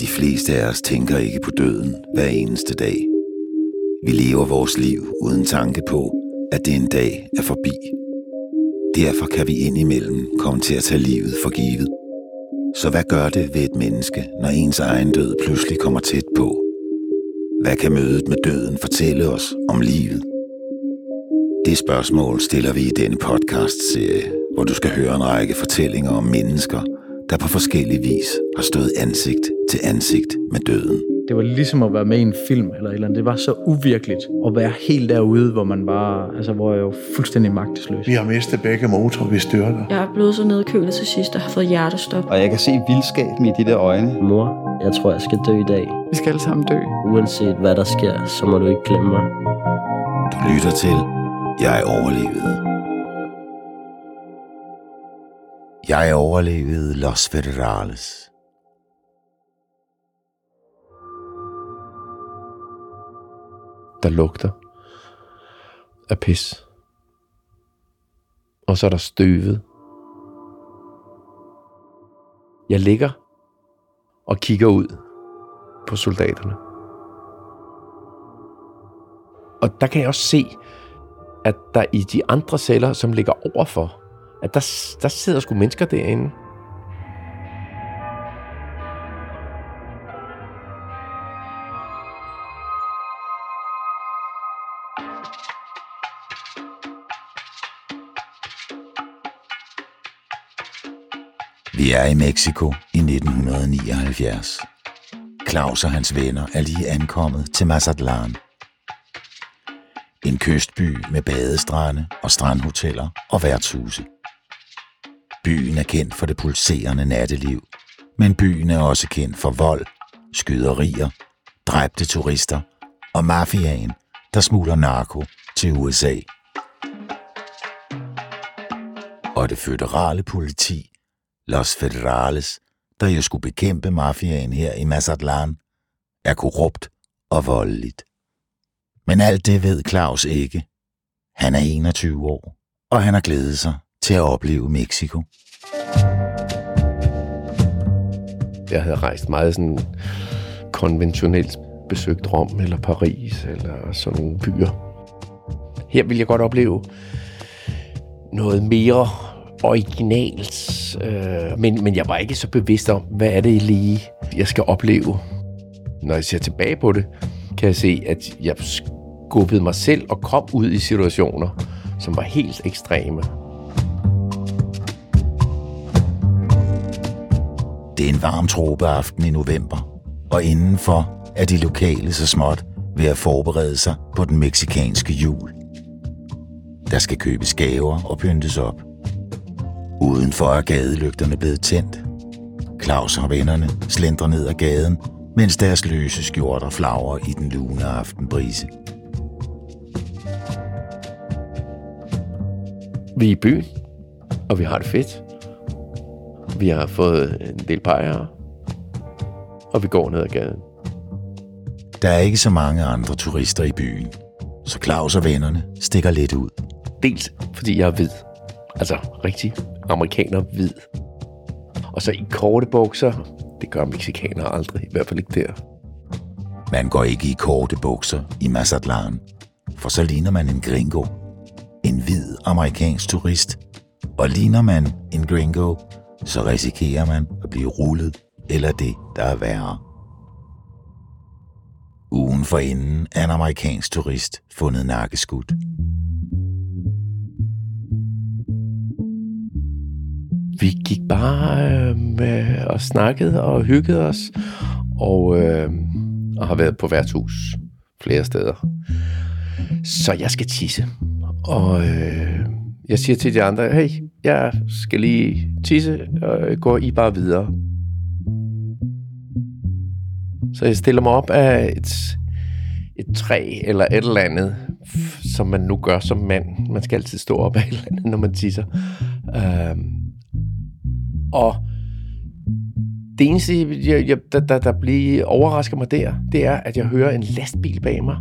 De fleste af os tænker ikke på døden hver eneste dag. Vi lever vores liv uden tanke på, at det en dag er forbi. Derfor kan vi indimellem komme til at tage livet for givet. Så hvad gør det ved et menneske, når ens egen død pludselig kommer tæt på? Hvad kan mødet med døden fortælle os om livet? Det spørgsmål stiller vi i denne podcast-serie, hvor du skal høre en række fortællinger om mennesker, der på forskellig vis har stået ansigt til ansigt med døden. Det var ligesom at være med i en film eller et eller andet. Det var så uvirkeligt at være helt derude, hvor man bare, altså hvor jeg jo fuldstændig magtesløs. Vi har mistet begge motorer, vi styrter. Jeg er blevet så nedkølet til sidst og har fået hjertestop. Og jeg kan se vildskaben i de der øjne. Mor, jeg tror, jeg skal dø i dag. Vi skal alle sammen dø. Uanset hvad der sker, så må du ikke glemme mig. Du lytter til Jeg overlevede. Jeg overlevede Los Federales. der lugter af pis. Og så er der støvet. Jeg ligger og kigger ud på soldaterne. Og der kan jeg også se, at der i de andre celler, som ligger overfor, at der, der sidder sgu mennesker derinde. Vi er i Mexico i 1979. Claus og hans venner er lige ankommet til Mazatlan. En kystby med badestrande og strandhoteller og værtshuse. Byen er kendt for det pulserende natteliv, men byen er også kendt for vold, skyderier, dræbte turister og mafiaen, der smugler narko til USA. Og det føderale politi Los Federales, der jo skulle bekæmpe mafiaen her i Mazatlan, er korrupt og voldeligt. Men alt det ved Claus ikke. Han er 21 år, og han har glædet sig til at opleve Mexico. Jeg havde rejst meget sådan konventionelt besøgt Rom eller Paris eller sådan nogle byer. Her vil jeg godt opleve noget mere originalt, øh, men, men jeg var ikke så bevidst om, hvad er det lige, jeg skal opleve. Når jeg ser tilbage på det, kan jeg se, at jeg skubbede mig selv og kom ud i situationer, som var helt ekstreme. Det er en varm tropeaften i november, og indenfor er de lokale så småt ved at forberede sig på den meksikanske jul. Der skal købes gaver og pyntes op. Udenfor er gadelygterne blevet tændt. Claus og vennerne slendrer ned ad gaden, mens deres løse skjorter flagrer i den lune aftenbrise. Vi er i byen, og vi har det fedt. Vi har fået en del pejere, og vi går ned ad gaden. Der er ikke så mange andre turister i byen, så Claus og vennerne stikker lidt ud. Dels fordi jeg er hvid. Altså rigtig amerikaner hvid. Og så i korte bukser. Det gør mexikanere aldrig, i hvert fald ikke der. Man går ikke i korte bukser i Mazatlan, for så ligner man en gringo. En hvid amerikansk turist. Og ligner man en gringo, så risikerer man at blive rullet eller det, der er værre. Ugen for inden er en amerikansk turist fundet nakkeskudt. Vi gik bare øh, med, og snakkede og hyggede os, og, øh, og har været på værtshus flere steder. Så jeg skal tisse. Og øh, jeg siger til de andre, hey, jeg skal lige tisse, og går I bare videre. Så jeg stiller mig op af et, et træ eller et eller andet, som man nu gør som mand. Man skal altid stå op af et eller andet, når man tisser. Øh, og det eneste, jeg, jeg, der, der, der bliver overrasker mig der, det er, at jeg hører en lastbil bag mig,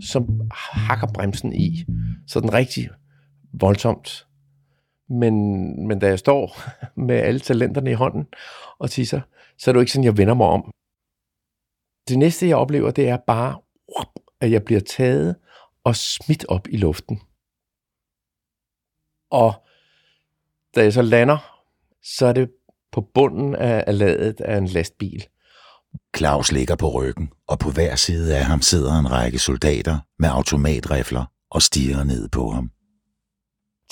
som hakker bremsen i. Så den rigtig voldsomt. Men, men da jeg står med alle talenterne i hånden og tisser, så er det jo ikke sådan, jeg vender mig om. Det næste, jeg oplever, det er bare, at jeg bliver taget og smidt op i luften. Og da jeg så lander, så er det på bunden af ladet af en lastbil. Claus ligger på ryggen, og på hver side af ham sidder en række soldater med automatrifler og stiger ned på ham.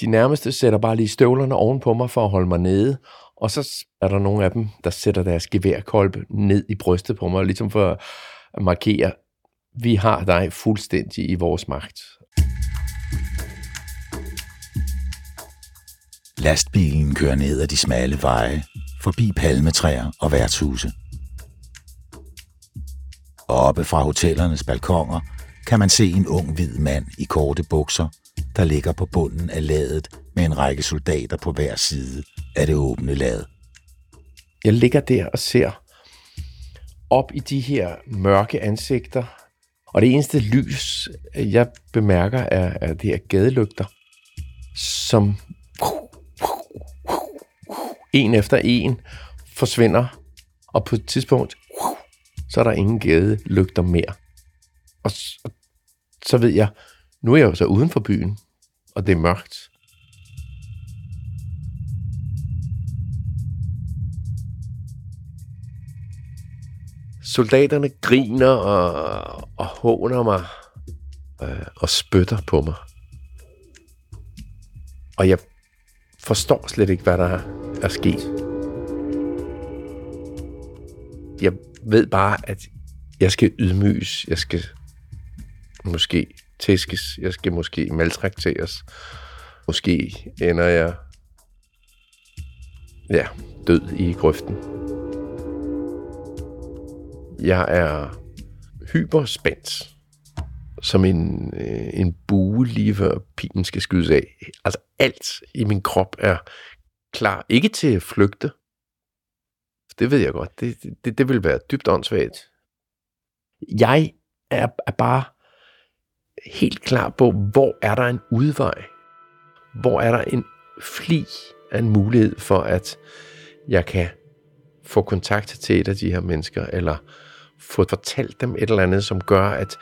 De nærmeste sætter bare lige støvlerne ovenpå mig for at holde mig nede, og så er der nogle af dem, der sætter deres geværkolbe ned i brystet på mig, ligesom for at markere, vi har dig fuldstændig i vores magt. Lastbilen kører ned ad de smalle veje, forbi palmetræer og værtshuse. Oppe fra hotellernes balkonger kan man se en ung hvid mand i korte bukser, der ligger på bunden af ladet med en række soldater på hver side af det åbne lad. Jeg ligger der og ser op i de her mørke ansigter, og det eneste lys, jeg bemærker, er, er de her gadelygter, som en efter en forsvinder, og på et tidspunkt, så er der ingen gadelygter mere. Og så ved jeg, nu er jeg jo så uden for byen, og det er mørkt. Soldaterne griner og, og håner mig øh, og spytter på mig. Og jeg forstår slet ikke, hvad der er sket. Jeg ved bare, at jeg skal ydmyges. Jeg skal måske tæskes. Jeg skal måske maltrakteres. Måske ender jeg ja, død i grøften. Jeg er hyperspændt, som en, øh, en bue lige før pilen skal skydes af. Altså alt i min krop er klar. Ikke til at flygte. Det ved jeg godt. Det, det, det vil være dybt åndssvagt. Jeg er, er bare helt klar på, hvor er der en udvej? Hvor er der en fli af en mulighed for, at jeg kan få kontakt til et af de her mennesker, eller få fortalt dem et eller andet, som gør, at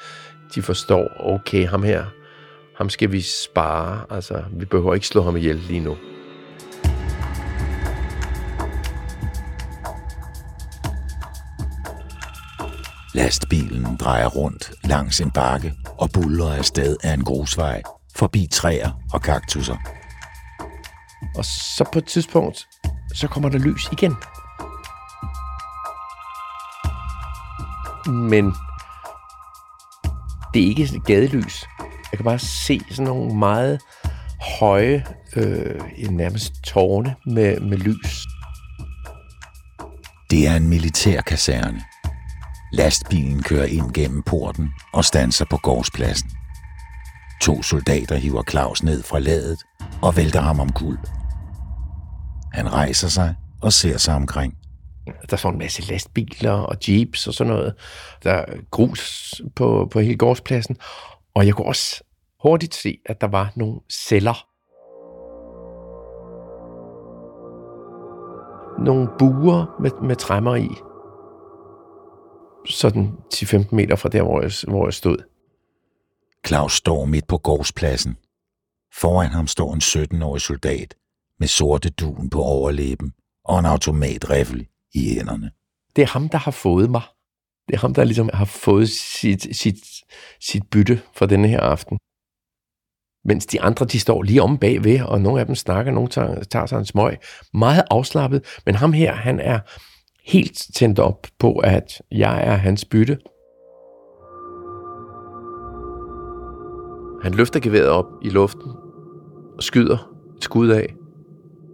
de forstår, okay, ham her, ham skal vi spare, altså vi behøver ikke slå ham ihjel lige nu. Lastbilen drejer rundt langs en bakke og buller afsted af en grusvej, forbi træer og kaktusser. Og så på et tidspunkt, så kommer der lys igen. Men det er ikke sådan et gadelys. Jeg kan bare se sådan nogle meget høje, øh, nærmest tårne med, med lys. Det er en militærkaserne. Lastbilen kører ind gennem porten og standser på gårdspladsen. To soldater hiver Claus ned fra ladet og vælter ham om kul. Han rejser sig og ser sig omkring. Der står en masse lastbiler og jeeps og sådan noget. Der er grus på, på hele gårdspladsen. Og jeg kunne også hurtigt se, at der var nogle celler. Nogle buer med, med træmmer i sådan 10-15 meter fra der, hvor jeg, hvor jeg stod. Claus står midt på gårdspladsen. Foran ham står en 17-årig soldat med sorte dun på overlæben og en automatriffel i hænderne. Det er ham, der har fået mig. Det er ham, der ligesom har fået sit, sit, sit bytte for denne her aften. Mens de andre, de står lige om bagved, og nogle af dem snakker, nogle tager, tager sig en smøg. Meget afslappet, men ham her, han er, helt tændt op på, at jeg er hans bytte. Han løfter geværet op i luften og skyder et skud af,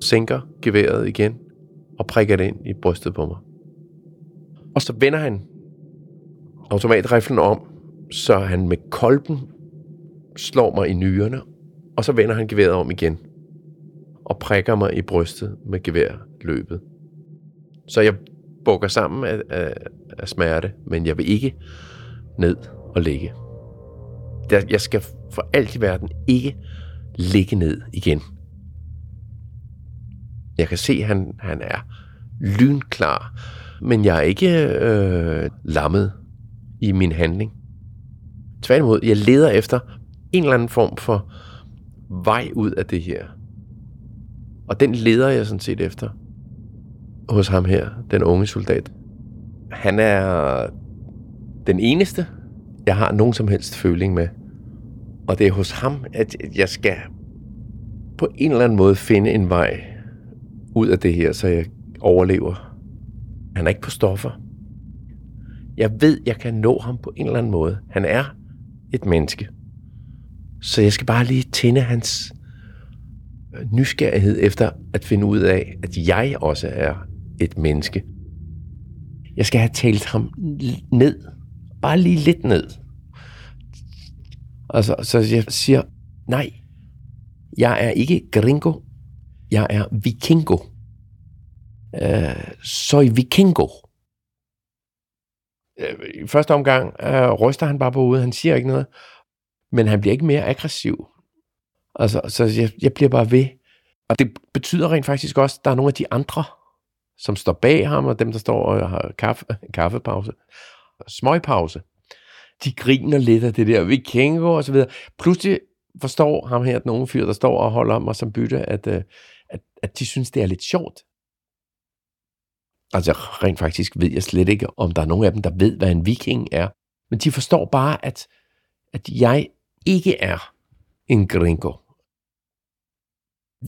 sænker geværet igen og prikker det ind i brystet på mig. Og så vender han automatriflen om, så han med kolben slår mig i nyrerne, og så vender han geværet om igen og prikker mig i brystet med geværløbet. Så jeg bukker sammen af, af, af smerte, men jeg vil ikke ned og ligge. Jeg skal for alt i verden ikke ligge ned igen. Jeg kan se, at han, han er lynklar men jeg er ikke øh, lammet i min handling. Tværtimod, jeg leder efter en eller anden form for vej ud af det her. Og den leder jeg sådan set efter hos ham her, den unge soldat. Han er den eneste, jeg har nogen som helst føling med. Og det er hos ham, at jeg skal på en eller anden måde finde en vej ud af det her, så jeg overlever. Han er ikke på stoffer. Jeg ved, jeg kan nå ham på en eller anden måde. Han er et menneske. Så jeg skal bare lige tænde hans nysgerrighed efter at finde ud af, at jeg også er et menneske. Jeg skal have talt ham ned. Bare lige lidt ned. Altså, så jeg siger, nej, jeg er ikke gringo. Jeg er vikingo. Øh, uh, soy vikingo. Øh, I første omgang uh, ryster han bare på hovedet. Han siger ikke noget. Men han bliver ikke mere aggressiv. Altså, så jeg, jeg bliver bare ved. Og det betyder rent faktisk også, at der er nogle af de andre, som står bag ham, og dem, der står og har kaffe, kaffepause, smøgpause, de griner lidt af det der vikingo og så videre. Pludselig forstår ham her, at unge fyr, der står og holder mig som bytte, at, øh, at, at de synes, det er lidt sjovt. Altså rent faktisk ved jeg slet ikke, om der er nogen af dem, der ved, hvad en viking er. Men de forstår bare, at, at jeg ikke er en gringo.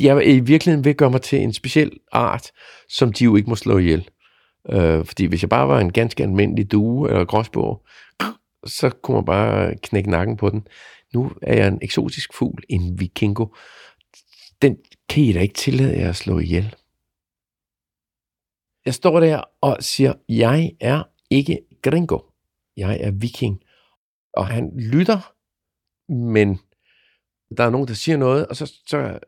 Jeg i virkeligheden vil gøre mig til en speciel art, som de jo ikke må slå ihjel. Øh, fordi hvis jeg bare var en ganske almindelig due eller gråsbog, så kunne man bare knække nakken på den. Nu er jeg en eksotisk fugl, en vikingo. Den kan I da ikke tillade jer at slå ihjel. Jeg står der og siger, jeg er ikke gringo. Jeg er viking. Og han lytter, men der er nogen, der siger noget, og så, så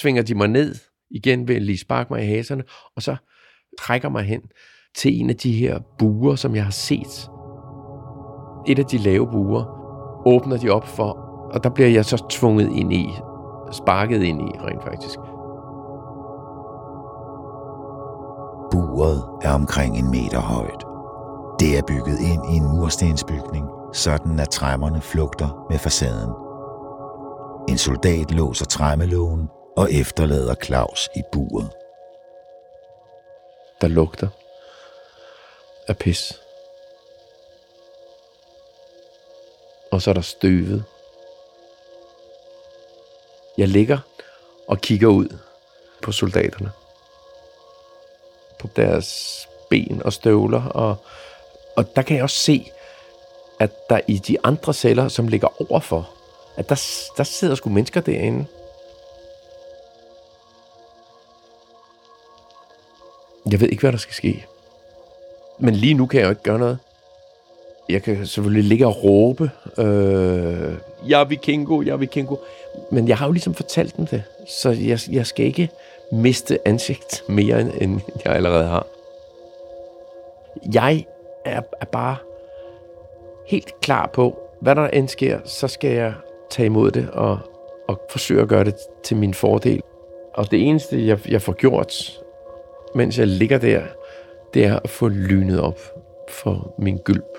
tvinger de mig ned igen ved at lige sparke mig i haserne, og så trækker mig hen til en af de her buer, som jeg har set. Et af de lave buer åbner de op for, og der bliver jeg så tvunget ind i, sparket ind i rent faktisk. Buret er omkring en meter højt. Det er bygget ind i en murstensbygning, sådan at træmmerne flugter med facaden. En soldat låser træmmelågen og efterlader Claus i buret. Der lugter af pis. Og så er der støvet. Jeg ligger og kigger ud på soldaterne. På deres ben og støvler. Og, og der kan jeg også se, at der i de andre celler, som ligger overfor, at der, der sidder sgu mennesker derinde. Jeg ved ikke, hvad der skal ske. Men lige nu kan jeg jo ikke gøre noget. Jeg kan selvfølgelig ligge og råbe, øh, jeg er vikingo, jeg er vikingo. Men jeg har jo ligesom fortalt dem det, så jeg, jeg skal ikke miste ansigt mere, end jeg allerede har. Jeg er, er bare helt klar på, hvad der end sker, så skal jeg tage imod det og, og forsøge at gøre det til min fordel. Og det eneste, jeg, jeg får gjort, mens jeg ligger der, det er at få lynet op for min gylp.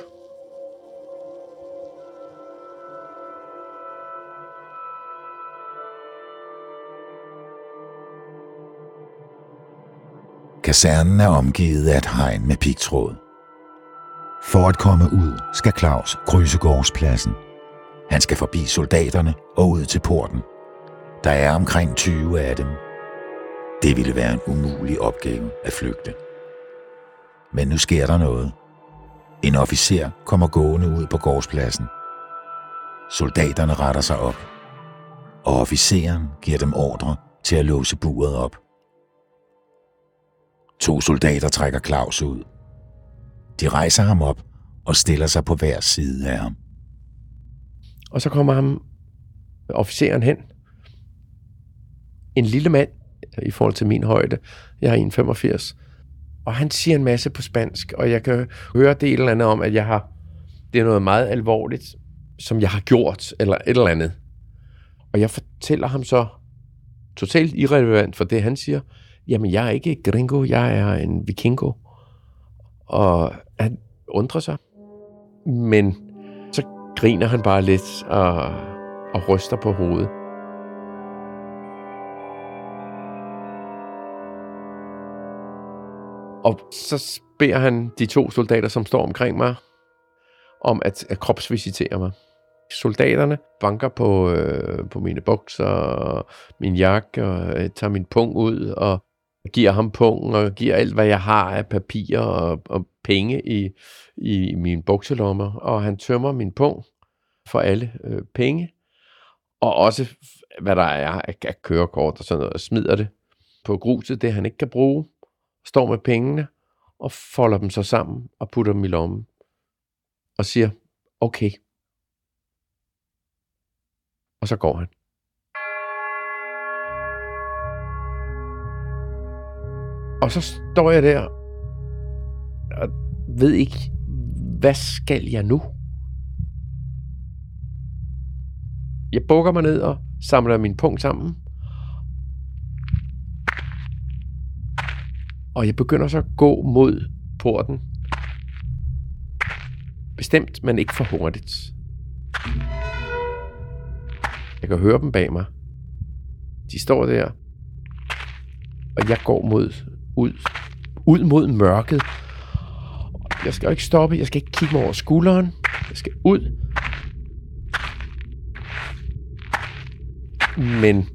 Kasernen er omgivet af et hegn med pigtråd. For at komme ud, skal Claus krydse gårdspladsen. Han skal forbi soldaterne og ud til porten. Der er omkring 20 af dem. Det ville være en umulig opgave at flygte. Men nu sker der noget. En officer kommer gående ud på gårdspladsen. Soldaterne retter sig op, og officeren giver dem ordre til at låse buret op. To soldater trækker Claus ud. De rejser ham op og stiller sig på hver side af ham. Og så kommer ham officeren hen. En lille mand i forhold til min højde. Jeg er 1,85. Og han siger en masse på spansk, og jeg kan høre det et eller andet om, at jeg har, det er noget meget alvorligt, som jeg har gjort, eller et eller andet. Og jeg fortæller ham så, totalt irrelevant for det, han siger, jamen jeg er ikke gringo, jeg er en vikingo. og han undrer sig. Men så griner han bare lidt og, og ryster på hovedet. Og så beder han de to soldater, som står omkring mig, om at, at kropsvisitere mig. Soldaterne banker på, øh, på mine bukser og min jakke og øh, tager min pung ud og giver ham pungen og giver alt, hvad jeg har af papirer og, og penge i, i mine bukselommer. Og han tømmer min pung for alle øh, penge og også hvad der er af, af kørekort og sådan noget, og smider det på gruset, det han ikke kan bruge, står med pengene og folder dem så sammen og putter dem i lommen og siger, okay. Og så går han. Og så står jeg der og ved ikke, hvad skal jeg nu? Jeg bukker mig ned og samler min punkt sammen. Og jeg begynder så at gå mod porten. Bestemt, men ikke for hurtigt. Jeg kan høre dem bag mig. De står der. Og jeg går mod, ud, ud mod mørket. Jeg skal ikke stoppe. Jeg skal ikke kigge mig over skulderen. Jeg skal ud. Men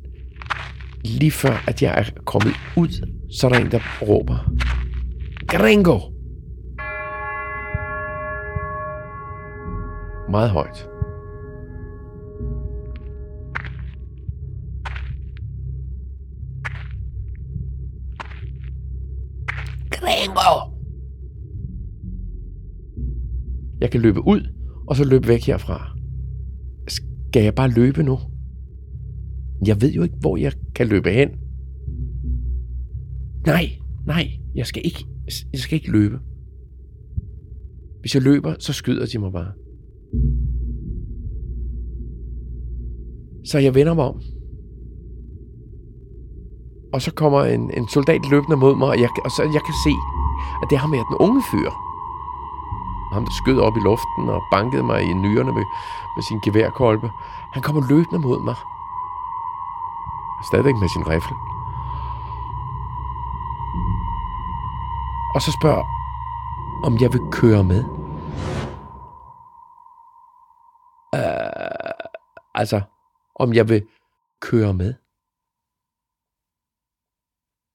lige før, at jeg er kommet ud, så er der en, der råber. Gringo! Meget højt. Gringo! Jeg kan løbe ud, og så løbe væk herfra. Skal jeg bare løbe nu? Jeg ved jo ikke, hvor jeg kan løbe hen. Nej, nej, jeg skal ikke, jeg skal ikke løbe. Hvis jeg løber, så skyder de mig bare. Så jeg vender mig om. Og så kommer en, en soldat løbende mod mig, og, jeg, og så jeg kan se, at det er ham her, den unge fyr. Ham, der skød op i luften og bankede mig i nyrerne med, med sin geværkolbe. Han kommer løbende mod mig. Stadigvæk med sin rifle. Og så spørger, om jeg vil køre med. Uh, altså, om jeg vil køre med.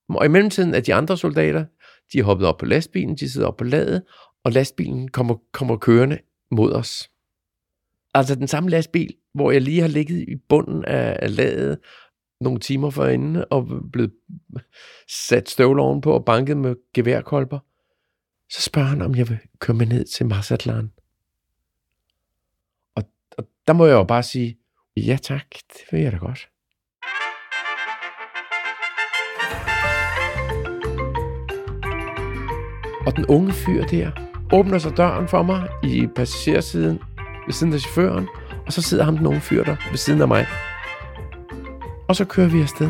Og i mellemtiden er de andre soldater, de er hoppet op på lastbilen, de sidder op på ladet, og lastbilen kommer, kommer kørende mod os. Altså den samme lastbil, hvor jeg lige har ligget i bunden af, af ladet nogle timer forinden og blevet sat støvler ovenpå og banket med geværkolber. Så spørger han, om jeg vil køre med ned til Marsatlan. Og, og der må jeg jo bare sige, ja tak, det vil jeg da godt. Og den unge fyr der åbner så døren for mig i passagersiden ved siden af chaufføren, og så sidder ham den unge fyr der ved siden af mig. Og så kører vi afsted.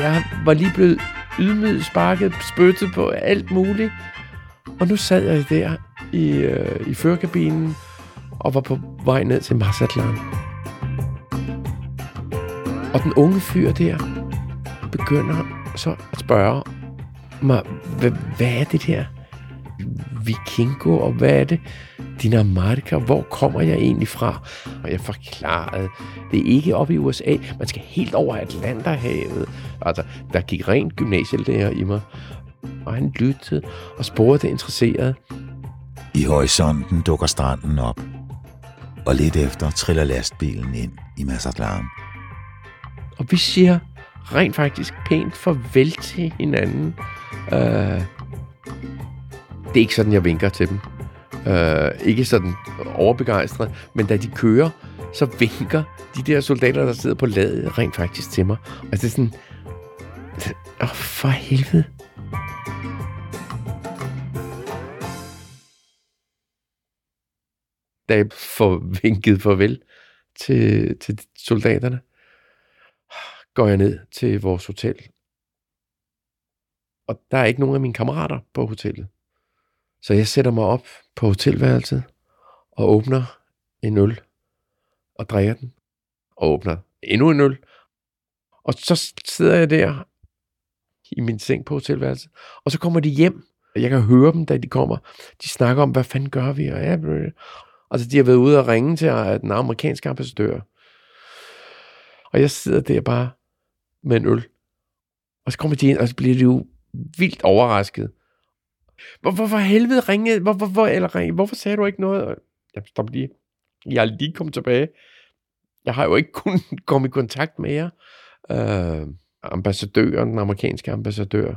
Jeg var lige blevet ydmyget, sparket, spyttet på alt muligt. Og nu sad jeg der i, øh, i førkabinen og var på vej ned til Mazatlan. Og den unge fyr der begynder så at spørge mig, hvad, hvad er det der? Vikingo, og hvad er det? Dinamarca, hvor kommer jeg egentlig fra? Og jeg forklarede, det er ikke oppe i USA, man skal helt over Atlanterhavet. Altså, der gik rent gymnasielærer i mig. Og han lyttede og spurgte interesseret. I horisonten dukker stranden op, og lidt efter triller lastbilen ind i Mazatlan. Og vi siger rent faktisk pænt farvel til hinanden. Uh, det er ikke sådan, jeg vinker til dem. Øh, ikke sådan overbegejstret, men da de kører, så vinker de der soldater, der sidder på ladet, rent faktisk til mig. Og det er sådan... Åh, oh, for helvede. Da jeg får vinket farvel til, til soldaterne, går jeg ned til vores hotel. Og der er ikke nogen af mine kammerater på hotellet. Så jeg sætter mig op på hotelværelset og åbner en øl og drikker den. Og åbner endnu en øl. Og så sidder jeg der i min seng på hotelværelset. Og så kommer de hjem. og Jeg kan høre dem, da de kommer. De snakker om, hvad fanden gør vi? Og ja, altså, de har været ude og ringe til den amerikanske ambassadør. Og jeg sidder der bare med en øl. Og så kommer de ind, og så bliver de jo vildt overrasket. Hvor, hvorfor helvede ringede? Hvor, hvor, hvor, eller ringede? Hvorfor sagde du ikke noget? Jamen, stop lige. Jeg er lige kommet tilbage. Jeg har jo ikke kunnet komme i kontakt med jer. Øh, ambassadøren, den amerikanske ambassadør,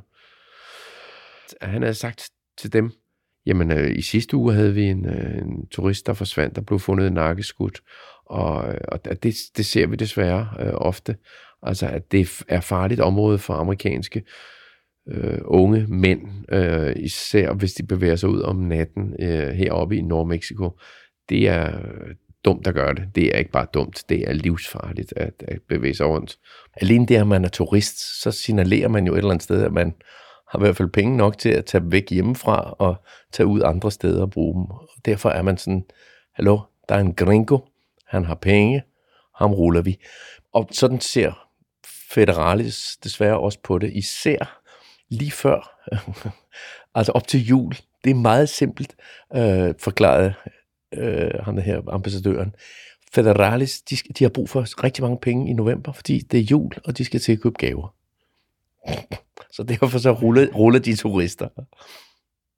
han havde sagt til dem, jamen øh, i sidste uge havde vi en, øh, en turist, der forsvandt, der blev fundet nakkeskudt, og, øh, og det, det ser vi desværre øh, ofte, altså at det er farligt område for amerikanske øh, unge mænd, øh, især hvis de bevæger sig ud om natten øh, heroppe i Nordmexico. Det er dumt at gøre det. Det er ikke bare dumt, det er livsfarligt at, at bevæge sig rundt. Alene det, at man er turist, så signalerer man jo et eller andet sted, at man har i hvert fald penge nok til at tage væk hjemmefra og tage ud andre steder og bruge dem. Og derfor er man sådan, hallo, der er en gringo, han har penge, ham ruller vi. Og sådan ser Federalis desværre også på det, især lige før, altså op til jul. Det er meget simpelt øh, forklaret øh, ham der her ambassadøren. Federalis, de, de har brug for rigtig mange penge i november, fordi det er jul, og de skal til at købe gaver. Så derfor så ruller, ruller de turister.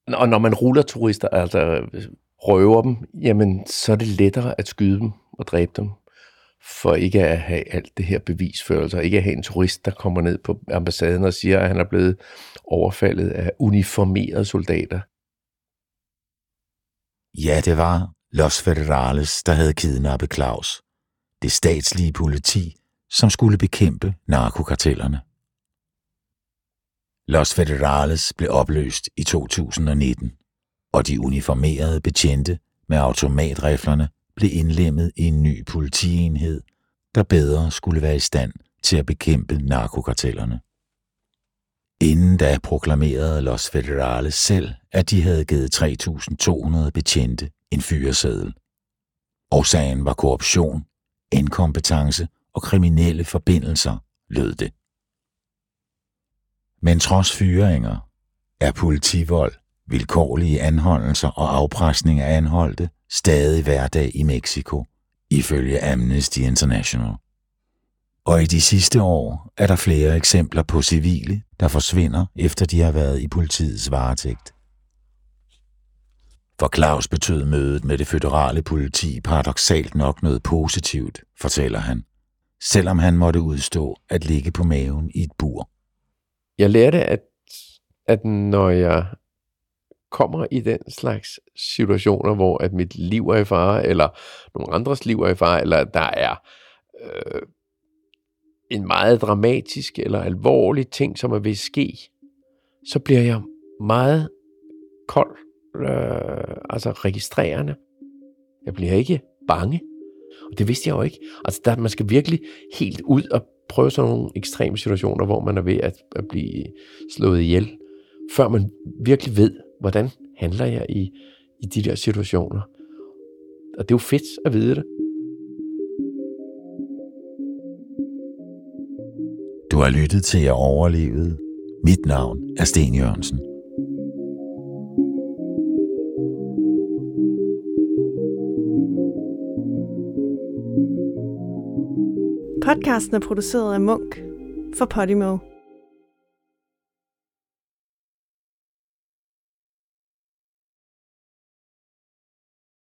Og når man ruller turister, altså øh, røver dem, jamen så er det lettere at skyde dem og dræbe dem, for ikke at have alt det her bevisførelse, ikke at have en turist, der kommer ned på ambassaden og siger, at han er blevet overfaldet af uniformerede soldater. Ja, det var Los Federales, der havde kidnappet Claus. Det statslige politi, som skulle bekæmpe narkokartellerne. Los Federales blev opløst i 2019, og de uniformerede betjente med automatriflerne blev indlemmet i en ny politienhed, der bedre skulle være i stand til at bekæmpe narkokartellerne. Inden da proklamerede Los Federales selv, at de havde givet 3.200 betjente en fyreseddel. Årsagen var korruption, inkompetence og kriminelle forbindelser, lød det. Men trods fyringer er politivold, vilkårlige anholdelser og afpresning af anholdte stadig hverdag i Mexico, ifølge Amnesty International. Og i de sidste år er der flere eksempler på civile, der forsvinder, efter de har været i politiets varetægt. For Claus betød mødet med det føderale politi paradoxalt nok noget positivt, fortæller han, selvom han måtte udstå at ligge på maven i et bur. Jeg lærte, at, at når jeg kommer i den slags situationer, hvor at mit liv er i fare, eller nogle andres liv er i fare, eller der er øh, en meget dramatisk eller alvorlig ting, som er ved at ske, så bliver jeg meget kold, øh, altså registrerende. Jeg bliver ikke bange. Og det vidste jeg jo ikke. Altså, der, man skal virkelig helt ud og prøve sådan nogle ekstreme situationer, hvor man er ved at, at blive slået ihjel, før man virkelig ved, hvordan handler jeg i, i de der situationer. Og det er jo fedt at vide det. Du har lyttet til at overlevede. Mit navn er Sten Jørgensen. Podcasten er produceret af Munk for Podimo.